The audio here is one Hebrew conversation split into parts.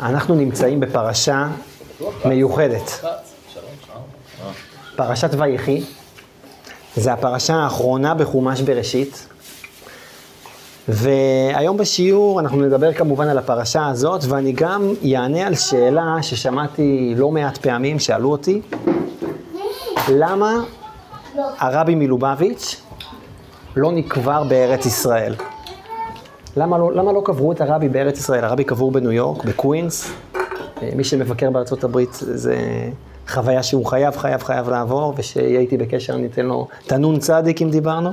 אנחנו נמצאים בפרשה מיוחדת. פרשת ויחי, זה הפרשה האחרונה בחומש בראשית. והיום בשיעור אנחנו נדבר כמובן על הפרשה הזאת, ואני גם אענה על שאלה ששמעתי לא מעט פעמים, שאלו אותי, למה הרבי מלובביץ' לא נקבר בארץ ישראל? למה לא, למה לא קברו את הרבי בארץ ישראל? הרבי קבור בניו יורק, בקווינס. מי שמבקר בארצות הברית זה חוויה שהוא חייב, חייב, חייב לעבור, ושיהיה איתי בקשר אני אתן לו את הנון צדיק אם דיברנו.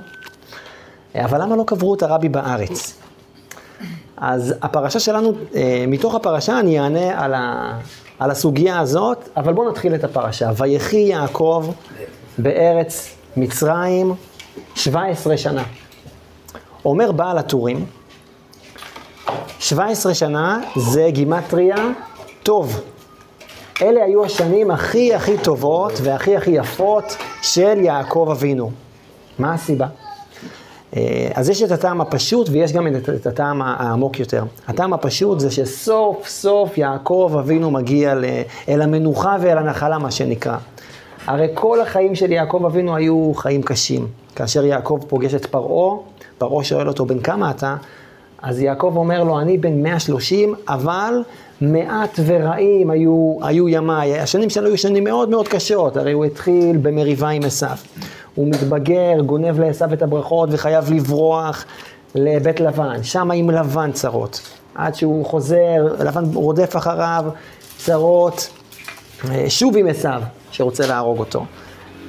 אבל למה לא קברו את הרבי בארץ? אז הפרשה שלנו, אה, מתוך הפרשה אני אענה על, ה, על הסוגיה הזאת, אבל בואו נתחיל את הפרשה. ויחי יעקב בארץ מצרים 17 שנה. אומר בעל הטורים, 17 שנה זה גימטריה טוב. אלה היו השנים הכי הכי טובות והכי הכי יפות של יעקב אבינו. מה הסיבה? אה, אז יש את הטעם הפשוט ויש גם את הטעם העמוק יותר. הטעם הפשוט זה שסוף סוף יעקב אבינו מגיע אל המנוחה ואל הנחלה, מה שנקרא. הרי כל החיים של יעקב אבינו היו חיים קשים. כאשר יעקב פוגש את פרעה, פרעה שואל אותו, בן כמה אתה? אז יעקב אומר לו, אני בן 130, אבל מעט ורעים היו, היו ימיי. השנים שלו היו שנים מאוד מאוד קשות, הרי הוא התחיל במריבה עם עשיו. הוא מתבגר, גונב לעשיו את הברכות וחייב לברוח לבית לבן. שם עם לבן צרות. עד שהוא חוזר, לבן רודף אחריו, צרות, אה, שוב עם עשיו, שרוצה להרוג אותו.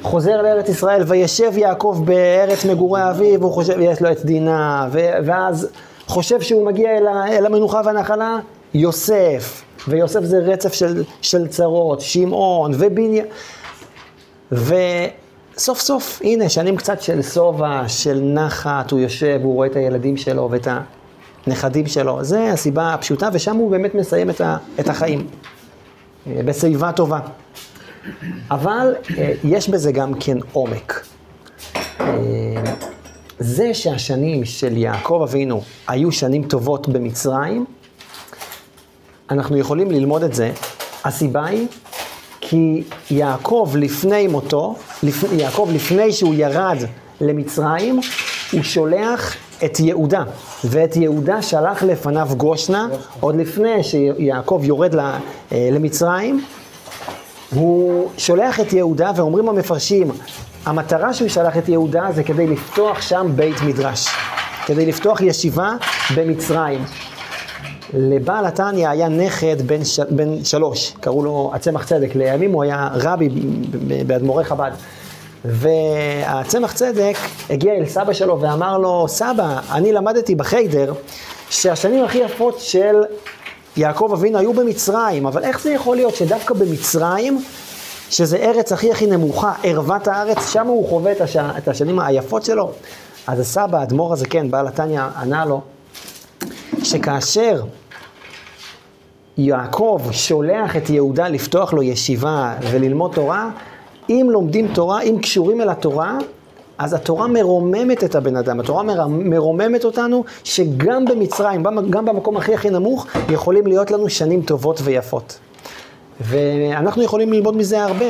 חוזר לארץ ישראל, וישב יעקב בארץ מגורי אביו, והוא חושב, יש לו את דינה, ואז חושב שהוא מגיע אל, אל המנוחה והנחלה, יוסף, ויוסף זה רצף של, של צרות, שמעון ובניה, וסוף סוף, הנה, שנים קצת של שובע, של נחת, הוא יושב, הוא רואה את הילדים שלו ואת הנכדים שלו, זה הסיבה הפשוטה, ושם הוא באמת מסיים את, ה, את החיים, בשיבה טובה. אבל אה, יש בזה גם כן עומק. זה שהשנים של יעקב אבינו היו שנים טובות במצרים, אנחנו יכולים ללמוד את זה. הסיבה היא כי יעקב לפני מותו, לפ... יעקב לפני שהוא ירד למצרים, הוא שולח את יהודה, ואת יהודה שלח לפניו גושנה, עוד לפני שיעקב יורד אה, למצרים, הוא שולח את יהודה, ואומרים המפרשים, המטרה שהוא שלח את יהודה זה כדי לפתוח שם בית מדרש, כדי לפתוח ישיבה במצרים. לבעל התניא היה נכד בן, ש... בן שלוש, קראו לו הצמח צדק, לימים הוא היה רבי באדמו"רי חב"ד. והצמח צדק הגיע אל סבא שלו ואמר לו, סבא, אני למדתי בחיידר שהשנים הכי יפות של יעקב אבינו היו במצרים, אבל איך זה יכול להיות שדווקא במצרים שזה ארץ הכי הכי נמוכה, ערוות הארץ, שם הוא חווה את, הש... את השנים היפות שלו. אז הסבא, האדמו"ר הזה, כן, בעל התניא, ענה לו, שכאשר יעקב שולח את יהודה לפתוח לו ישיבה וללמוד תורה, אם לומדים תורה, אם קשורים אל התורה, אז התורה מרוממת את הבן אדם, התורה מרוממת אותנו שגם במצרים, גם במקום הכי הכי נמוך, יכולים להיות לנו שנים טובות ויפות. ואנחנו יכולים ללמוד מזה הרבה.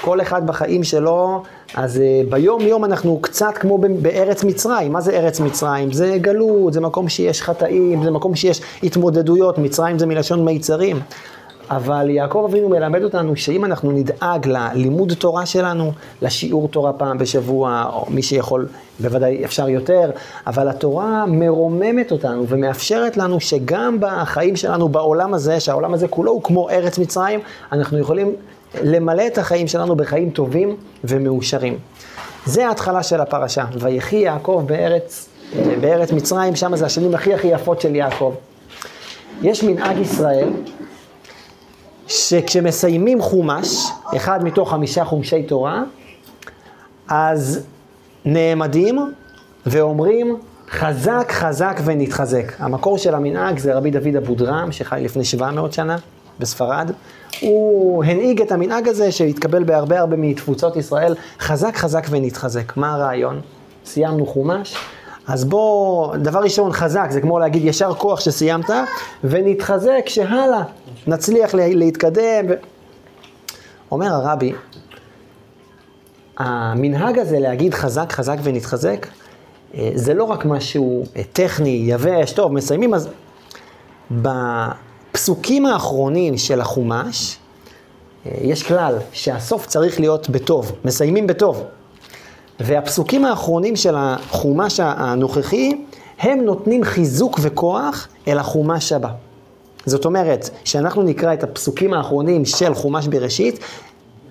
כל אחד בחיים שלו, אז uh, ביום יום אנחנו קצת כמו בארץ מצרים. מה זה ארץ מצרים? זה גלות, זה מקום שיש חטאים, זה מקום שיש התמודדויות. מצרים זה מלשון מיצרים. אבל יעקב אבינו מלמד אותנו שאם אנחנו נדאג ללימוד תורה שלנו, לשיעור תורה פעם בשבוע, או מי שיכול, בוודאי אפשר יותר, אבל התורה מרוממת אותנו ומאפשרת לנו שגם בחיים שלנו בעולם הזה, שהעולם הזה כולו הוא כמו ארץ מצרים, אנחנו יכולים למלא את החיים שלנו בחיים טובים ומאושרים. זה ההתחלה של הפרשה. ויחי יעקב בארץ, בארץ מצרים, שם זה השנים הכי הכי יפות של יעקב. יש מנהג ישראל שכשמסיימים חומש, אחד מתוך חמישה חומשי תורה, אז נעמדים ואומרים חזק חזק ונתחזק. המקור של המנהג זה רבי דוד אבודרם, שחי לפני 700 שנה בספרד. הוא הנהיג את המנהג הזה שהתקבל בהרבה הרבה מתפוצות ישראל, חזק חזק ונתחזק. מה הרעיון? סיימנו חומש, אז בוא, דבר ראשון, חזק, זה כמו להגיד ישר כוח שסיימת, ונתחזק שהלאה, נצליח להתקדם. ו... אומר הרבי, המנהג הזה להגיד חזק, חזק ונתחזק, אה, זה לא רק משהו אה, טכני, יבש, טוב, מסיימים, אז בפסוקים האחרונים של החומש, אה, יש כלל שהסוף צריך להיות בטוב, מסיימים בטוב. והפסוקים האחרונים של החומש הנוכחי, הם נותנים חיזוק וכוח אל החומש הבא. זאת אומרת, כשאנחנו נקרא את הפסוקים האחרונים של חומש בראשית,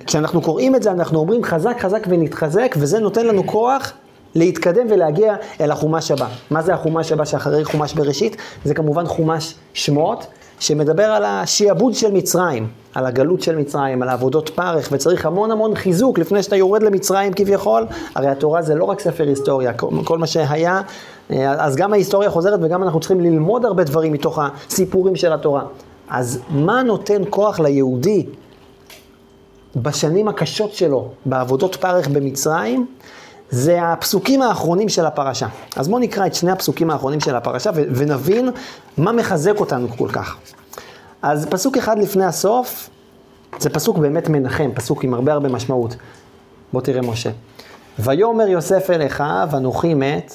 כשאנחנו קוראים את זה, אנחנו אומרים חזק, חזק ונתחזק, וזה נותן לנו כוח להתקדם ולהגיע אל החומש הבא. מה זה החומש הבא שאחרי חומש בראשית? זה כמובן חומש שמות, שמדבר על השיעבוד של מצרים, על הגלות של מצרים, על העבודות פרך, וצריך המון המון חיזוק לפני שאתה יורד למצרים כביכול. הרי התורה זה לא רק ספר היסטוריה, כל מה שהיה, אז גם ההיסטוריה חוזרת וגם אנחנו צריכים ללמוד הרבה דברים מתוך הסיפורים של התורה. אז מה נותן כוח ליהודי בשנים הקשות שלו, בעבודות פרך במצרים? זה הפסוקים האחרונים של הפרשה. אז בואו נקרא את שני הפסוקים האחרונים של הפרשה ו- ונבין מה מחזק אותנו כל כך. אז פסוק אחד לפני הסוף, זה פסוק באמת מנחם, פסוק עם הרבה הרבה משמעות. בוא תראה משה. ויאמר יוסף אל אחיו, אנוכי מת,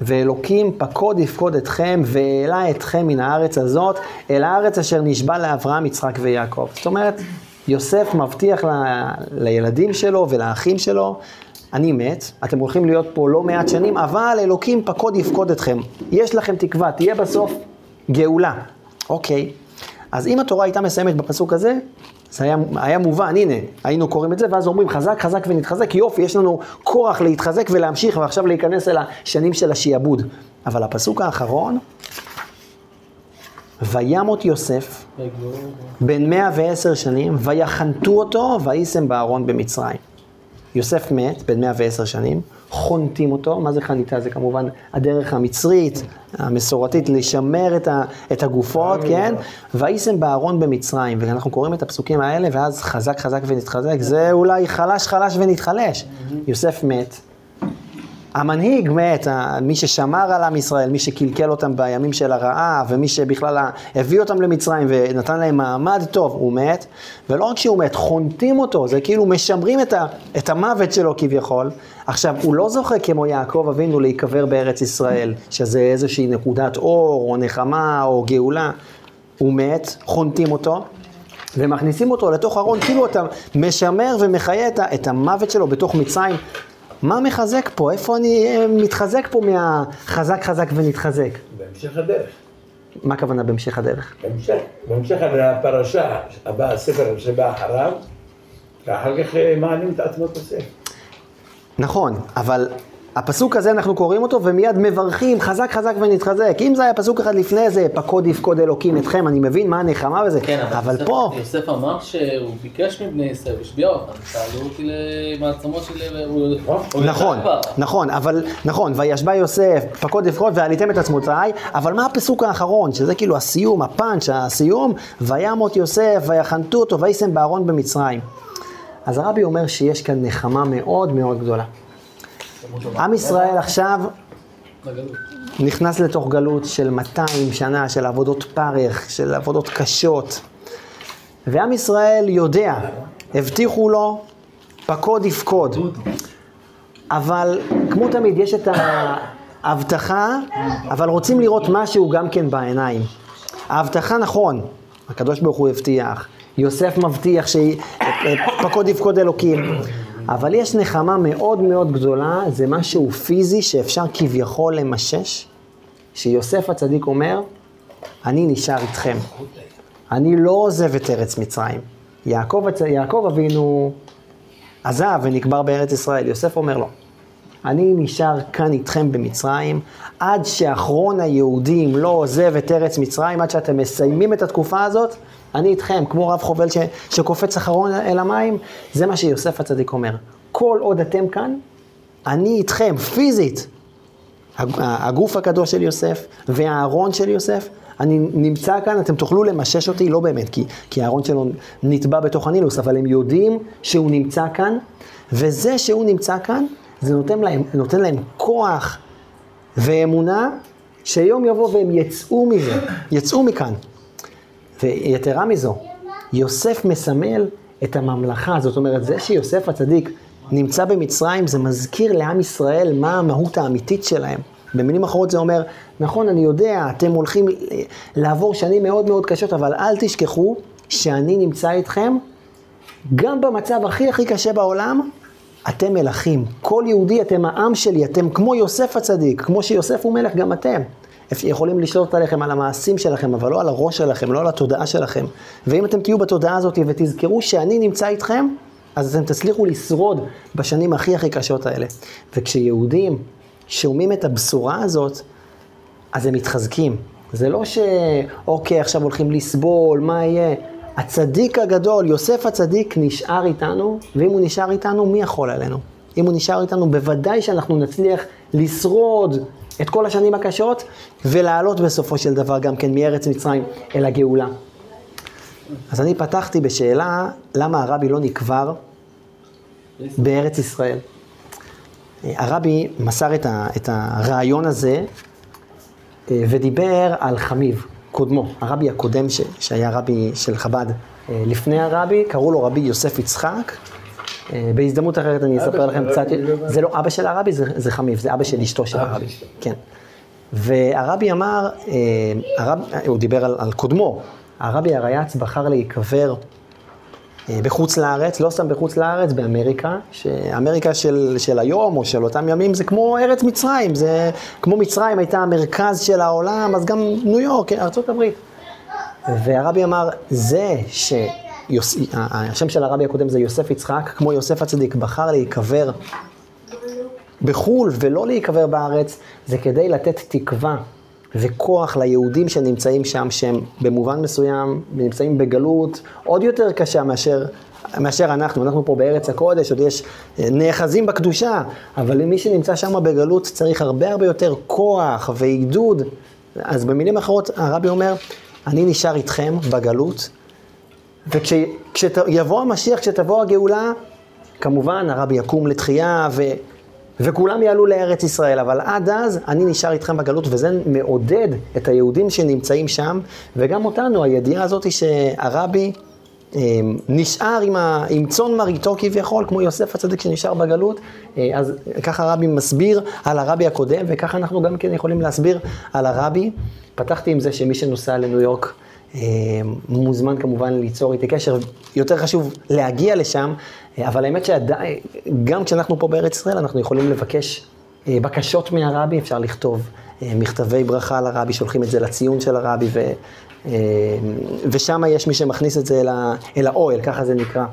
ואלוקים פקוד יפקוד אתכם, והעלה אתכם מן הארץ הזאת, אל הארץ אשר נשבע לאברהם, יצחק ויעקב. זאת אומרת, יוסף מבטיח ל, לילדים שלו ולאחים שלו, אני מת, אתם הולכים להיות פה לא מעט שנים, אבל אלוקים פקוד יפקוד אתכם. יש לכם תקווה, תהיה בסוף גאולה. אוקיי, אז אם התורה הייתה מסיימת בפסוק הזה, זה היה, היה מובן, הנה, היינו קוראים את זה, ואז אומרים חזק, חזק ונתחזק, יופי, יש לנו כוח להתחזק ולהמשיך, ועכשיו להיכנס אל השנים של השיעבוד. אבל הפסוק האחרון, וימות יוסף, בן 110 שנים, ויחנתו אותו, ויישם בארון במצרים. יוסף מת, בן 110 שנים, חונטים אותו, מה זה חניתה? זה כמובן הדרך המצרית, המסורתית, לשמר את, ה, את הגופות, כן? ויישם בארון במצרים, ואנחנו קוראים את הפסוקים האלה, ואז חזק חזק ונתחזק, זה אולי חלש חלש ונתחלש. יוסף מת, המנהיג מת, מי ששמר על עם ישראל, מי שקלקל אותם בימים של הרעה, ומי שבכלל הביא אותם למצרים ונתן להם מעמד טוב, הוא מת. ולא רק שהוא מת, חונטים אותו, זה כאילו משמרים את, ה, את המוות שלו כביכול. עכשיו, הוא לא זוכה כמו יעקב אבינו להיקבר בארץ ישראל, שזה איזושהי נקודת אור, או נחמה, או גאולה. הוא מת, חונטים אותו. ומכניסים אותו לתוך ארון, כאילו אתה משמר ומחיה את המוות שלו בתוך מצרים. מה מחזק פה? איפה אני אה, מתחזק פה מהחזק חזק ונתחזק? בהמשך הדרך. מה הכוונה בהמשך הדרך? בהמשך, בהמשך הפרשה הבא, הספר שבא אחריו, ואחר כך אה, מעלים את עצמות הספר. נכון, אבל הפסוק הזה אנחנו קוראים אותו ומיד מברכים חזק חזק ונתחזק. אם זה היה פסוק אחד לפני זה, פקוד יפקוד אלוקים אתכם, אני מבין מה הנחמה וזה, כן, אבל, אבל יוסף, פה... יוסף אמר שהוא ביקש מבני ישראל, השביע אותם, שאלו אותי למעצמות של... נכון. נכון, אבל, נכון, וישבע יוסף, פקוד יפקוד ועליתם את עצמותיי, אבל מה הפסוק האחרון, שזה כאילו הסיום, הפאנץ', הסיום, וימות יוסף, ויחנתו אותו, ויישם בארון במצרים. אז הרבי אומר שיש כאן נחמה מאוד מאוד גדולה. עם ישראל עכשיו. נכנס לתוך גלות של 200 שנה, של עבודות פרך, של עבודות קשות. ועם ישראל יודע, הבטיחו לו, פקוד יפקוד. אבל כמו תמיד, יש את ההבטחה, אבל רוצים לראות משהו גם כן בעיניים. ההבטחה נכון, הקדוש ברוך הוא הבטיח, יוסף מבטיח שפקוד יפקוד אלוקים, אבל יש נחמה מאוד מאוד גדולה, זה משהו פיזי שאפשר כביכול למשש, שיוסף הצדיק אומר, אני נשאר איתכם. אני לא עוזב את ארץ מצרים. יעקב, יעקב אבינו עזב ונקבר בארץ ישראל, יוסף אומר לו, אני נשאר כאן איתכם במצרים, עד שאחרון היהודים לא עוזב את ארץ מצרים, עד שאתם מסיימים את התקופה הזאת, אני איתכם, כמו רב חובל ש, שקופץ אחרון אל המים, זה מה שיוסף הצדיק אומר. כל עוד אתם כאן, אני איתכם, פיזית. הג- הגוף הקדוש של יוסף והארון של יוסף, אני נמצא כאן, אתם תוכלו למשש אותי, לא באמת, כי, כי הארון שלו נטבע בתוך הנילוס, אבל הם יודעים שהוא נמצא כאן, וזה שהוא נמצא כאן, זה נותן להם, נותן להם כוח ואמונה שיום יבוא והם יצאו מזה, יצאו מכאן. ויתרה מזו, יוסף מסמל את הממלכה, זאת אומרת, זה שיוסף הצדיק נמצא במצרים, זה מזכיר לעם ישראל מה המהות האמיתית שלהם. במילים אחרות זה אומר, נכון, אני יודע, אתם הולכים לעבור שנים מאוד מאוד קשות, אבל אל תשכחו שאני נמצא איתכם, גם במצב הכי הכי קשה בעולם, אתם מלכים. כל יהודי, אתם העם שלי, אתם כמו יוסף הצדיק, כמו שיוסף הוא מלך, גם אתם. יכולים לשלוט עליכם, על המעשים שלכם, אבל לא על הראש שלכם, לא על התודעה שלכם. ואם אתם תהיו בתודעה הזאת ותזכרו שאני נמצא איתכם, אז אתם תצליחו לשרוד בשנים הכי הכי קשות האלה. וכשיהודים שומעים את הבשורה הזאת, אז הם מתחזקים. זה לא שאוקיי, עכשיו הולכים לסבול, מה יהיה? הצדיק הגדול, יוסף הצדיק, נשאר איתנו, ואם הוא נשאר איתנו, מי יכול עלינו? אם הוא נשאר איתנו, בוודאי שאנחנו נצליח לשרוד את כל השנים הקשות, ולעלות בסופו של דבר גם כן מארץ מצרים אל הגאולה. אז אני פתחתי בשאלה, למה הרבי לא נקבר בארץ ישראל? הרבי מסר את, ה, את הרעיון הזה אה, ודיבר על חמיב, קודמו, הרבי הקודם ש, שהיה רבי של חב"ד. אה, לפני הרבי, קראו לו רבי יוסף יצחק. אה, בהזדמנות אחרת אני אספר לכם קצת, זה לא אבא של הרבי, זה, זה חמיב, זה אבא של אשתו של הרבי. כן. והרבי אמר, הרב, הוא דיבר על, על קודמו, הרבי הרייץ בחר להיקבר אה, בחוץ לארץ, לא סתם בחוץ לארץ, באמריקה, שאמריקה של, של היום או של אותם ימים זה כמו ארץ מצרים, זה כמו מצרים הייתה המרכז של העולם, אז גם ניו יורק, הברית. והרבי אמר, זה שהשם של הרבי הקודם זה יוסף יצחק, כמו יוסף הצדיק, בחר להיקבר בחו"ל ולא להיקבר בארץ, זה כדי לתת תקווה וכוח ליהודים שנמצאים שם, שהם במובן מסוים נמצאים בגלות עוד יותר קשה מאשר, מאשר אנחנו. אנחנו פה בארץ הקודש, עוד יש אה, נאחזים בקדושה, אבל למי שנמצא שם בגלות צריך הרבה הרבה יותר כוח ועידוד. אז במילים אחרות, הרבי אומר, אני נשאר איתכם בגלות, וכשיבוא המשיח, כשתבוא הגאולה, כמובן הרבי יקום לתחייה, ו... וכולם יעלו לארץ ישראל, אבל עד אז אני נשאר איתכם בגלות, וזה מעודד את היהודים שנמצאים שם, וגם אותנו, הידיעה הזאת היא שהרבי אה, נשאר עם, ה, עם צאן מרעיתו כביכול, כמו יוסף הצדיק שנשאר בגלות, אה, אז ככה הרבי מסביר על הרבי הקודם, וככה אנחנו גם כן יכולים להסביר על הרבי. פתחתי עם זה שמי שנוסע לניו יורק, מוזמן כמובן ליצור איתי קשר, יותר חשוב להגיע לשם, אבל האמת שגם כשאנחנו פה בארץ ישראל, אנחנו יכולים לבקש אה, בקשות מהרבי, אפשר לכתוב אה, מכתבי ברכה לרבי, שולחים את זה לציון של הרבי, ו, ושם יש מי שמכניס את זה אל האוהל, ככה זה נקרא.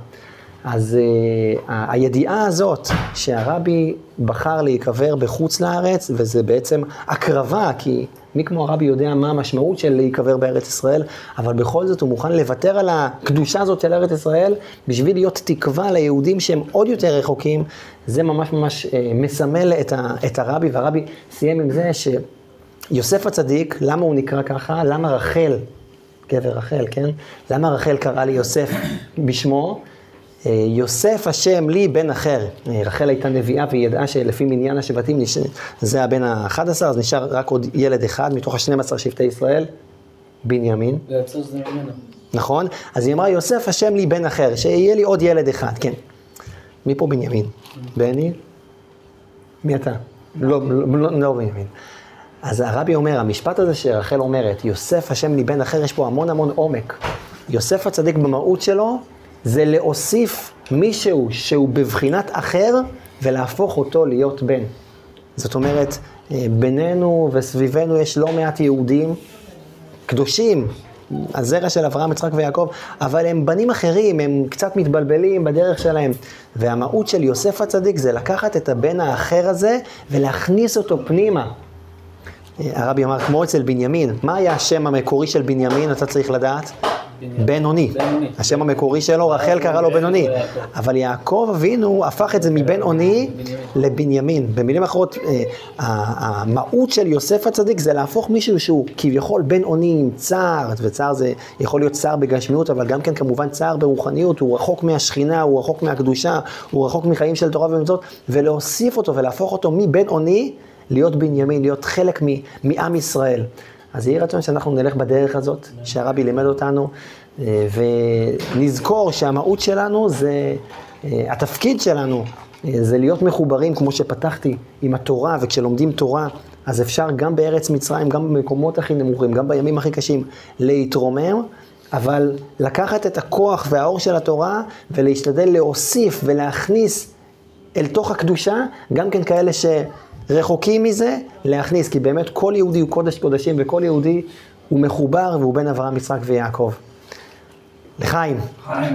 אז uh, הידיעה הזאת שהרבי בחר להיקבר בחוץ לארץ, וזה בעצם הקרבה, כי מי כמו הרבי יודע מה המשמעות של להיקבר בארץ ישראל, אבל בכל זאת הוא מוכן לוותר על הקדושה הזאת של ארץ ישראל בשביל להיות תקווה ליהודים שהם עוד יותר רחוקים. זה ממש ממש uh, מסמל את, ה, את הרבי, והרבי סיים עם זה שיוסף הצדיק, למה הוא נקרא ככה? למה רחל, גבר רחל, כן? למה רחל קראה ליוסף בשמו? אה, יוסף השם לי בן אחר. אה, רחל הייתה נביאה והיא ידעה שלפי מניין השבטים זה הבן ה-11, אז נשאר רק עוד ילד אחד מתוך ה-12 שבטי ישראל, בנימין. נכון? אז היא אמרה, יוסף השם לי בן אחר, שיהיה לי עוד ילד אחד, כן. מי פה בנימין? בני? מי אתה? לא, לא, לא בנימין. אז הרבי אומר, המשפט הזה שרחל אומרת, יוסף השם לי בן אחר, יש פה המון המון עומק. יוסף הצדיק במהות שלו, זה להוסיף מישהו שהוא בבחינת אחר ולהפוך אותו להיות בן. זאת אומרת, אה, בינינו וסביבנו יש לא מעט יהודים קדושים, הזרע של אברהם, יצחק ויעקב, אבל הם בנים אחרים, הם קצת מתבלבלים בדרך שלהם. והמהות של יוסף הצדיק זה לקחת את הבן האחר הזה ולהכניס אותו פנימה. אה, הרבי אמר, כמו אצל בנימין, מה היה השם המקורי של בנימין, אתה צריך לדעת? בן-אוני. השם המקורי שלו, רחל קרא לו בן-אוני. אבל יעקב אבינו הפך את זה מבן-אוני לבנימין. במילים אחרות, אה, המהות של יוסף הצדיק זה להפוך מישהו שהוא כביכול בן-אוני עם צער, וצער זה יכול להיות צער בגשמיות, אבל גם כן כמובן צער ברוחניות, הוא רחוק מהשכינה, הוא רחוק מהקדושה, הוא רחוק מחיים של תורה ומצוות, ולהוסיף אותו ולהפוך אותו מבן-אוני להיות בנימין, להיות חלק מ- מעם ישראל. אז יהי רצון שאנחנו נלך בדרך הזאת, שהרבי לימד אותנו, אה, ונזכור שהמהות שלנו זה, אה, התפקיד שלנו אה, זה להיות מחוברים, כמו שפתחתי, עם התורה, וכשלומדים תורה, אז אפשר גם בארץ מצרים, גם במקומות הכי נמוכים, גם בימים הכי קשים, להתרומם, אבל לקחת את הכוח והאור של התורה ולהשתדל להוסיף ולהכניס אל תוך הקדושה, גם כן כאלה שרחוקים מזה, להכניס, כי באמת כל יהודי הוא קודש קודשים וכל יהודי הוא מחובר והוא בן אברהם, יצחק ויעקב. לחיים. חיים.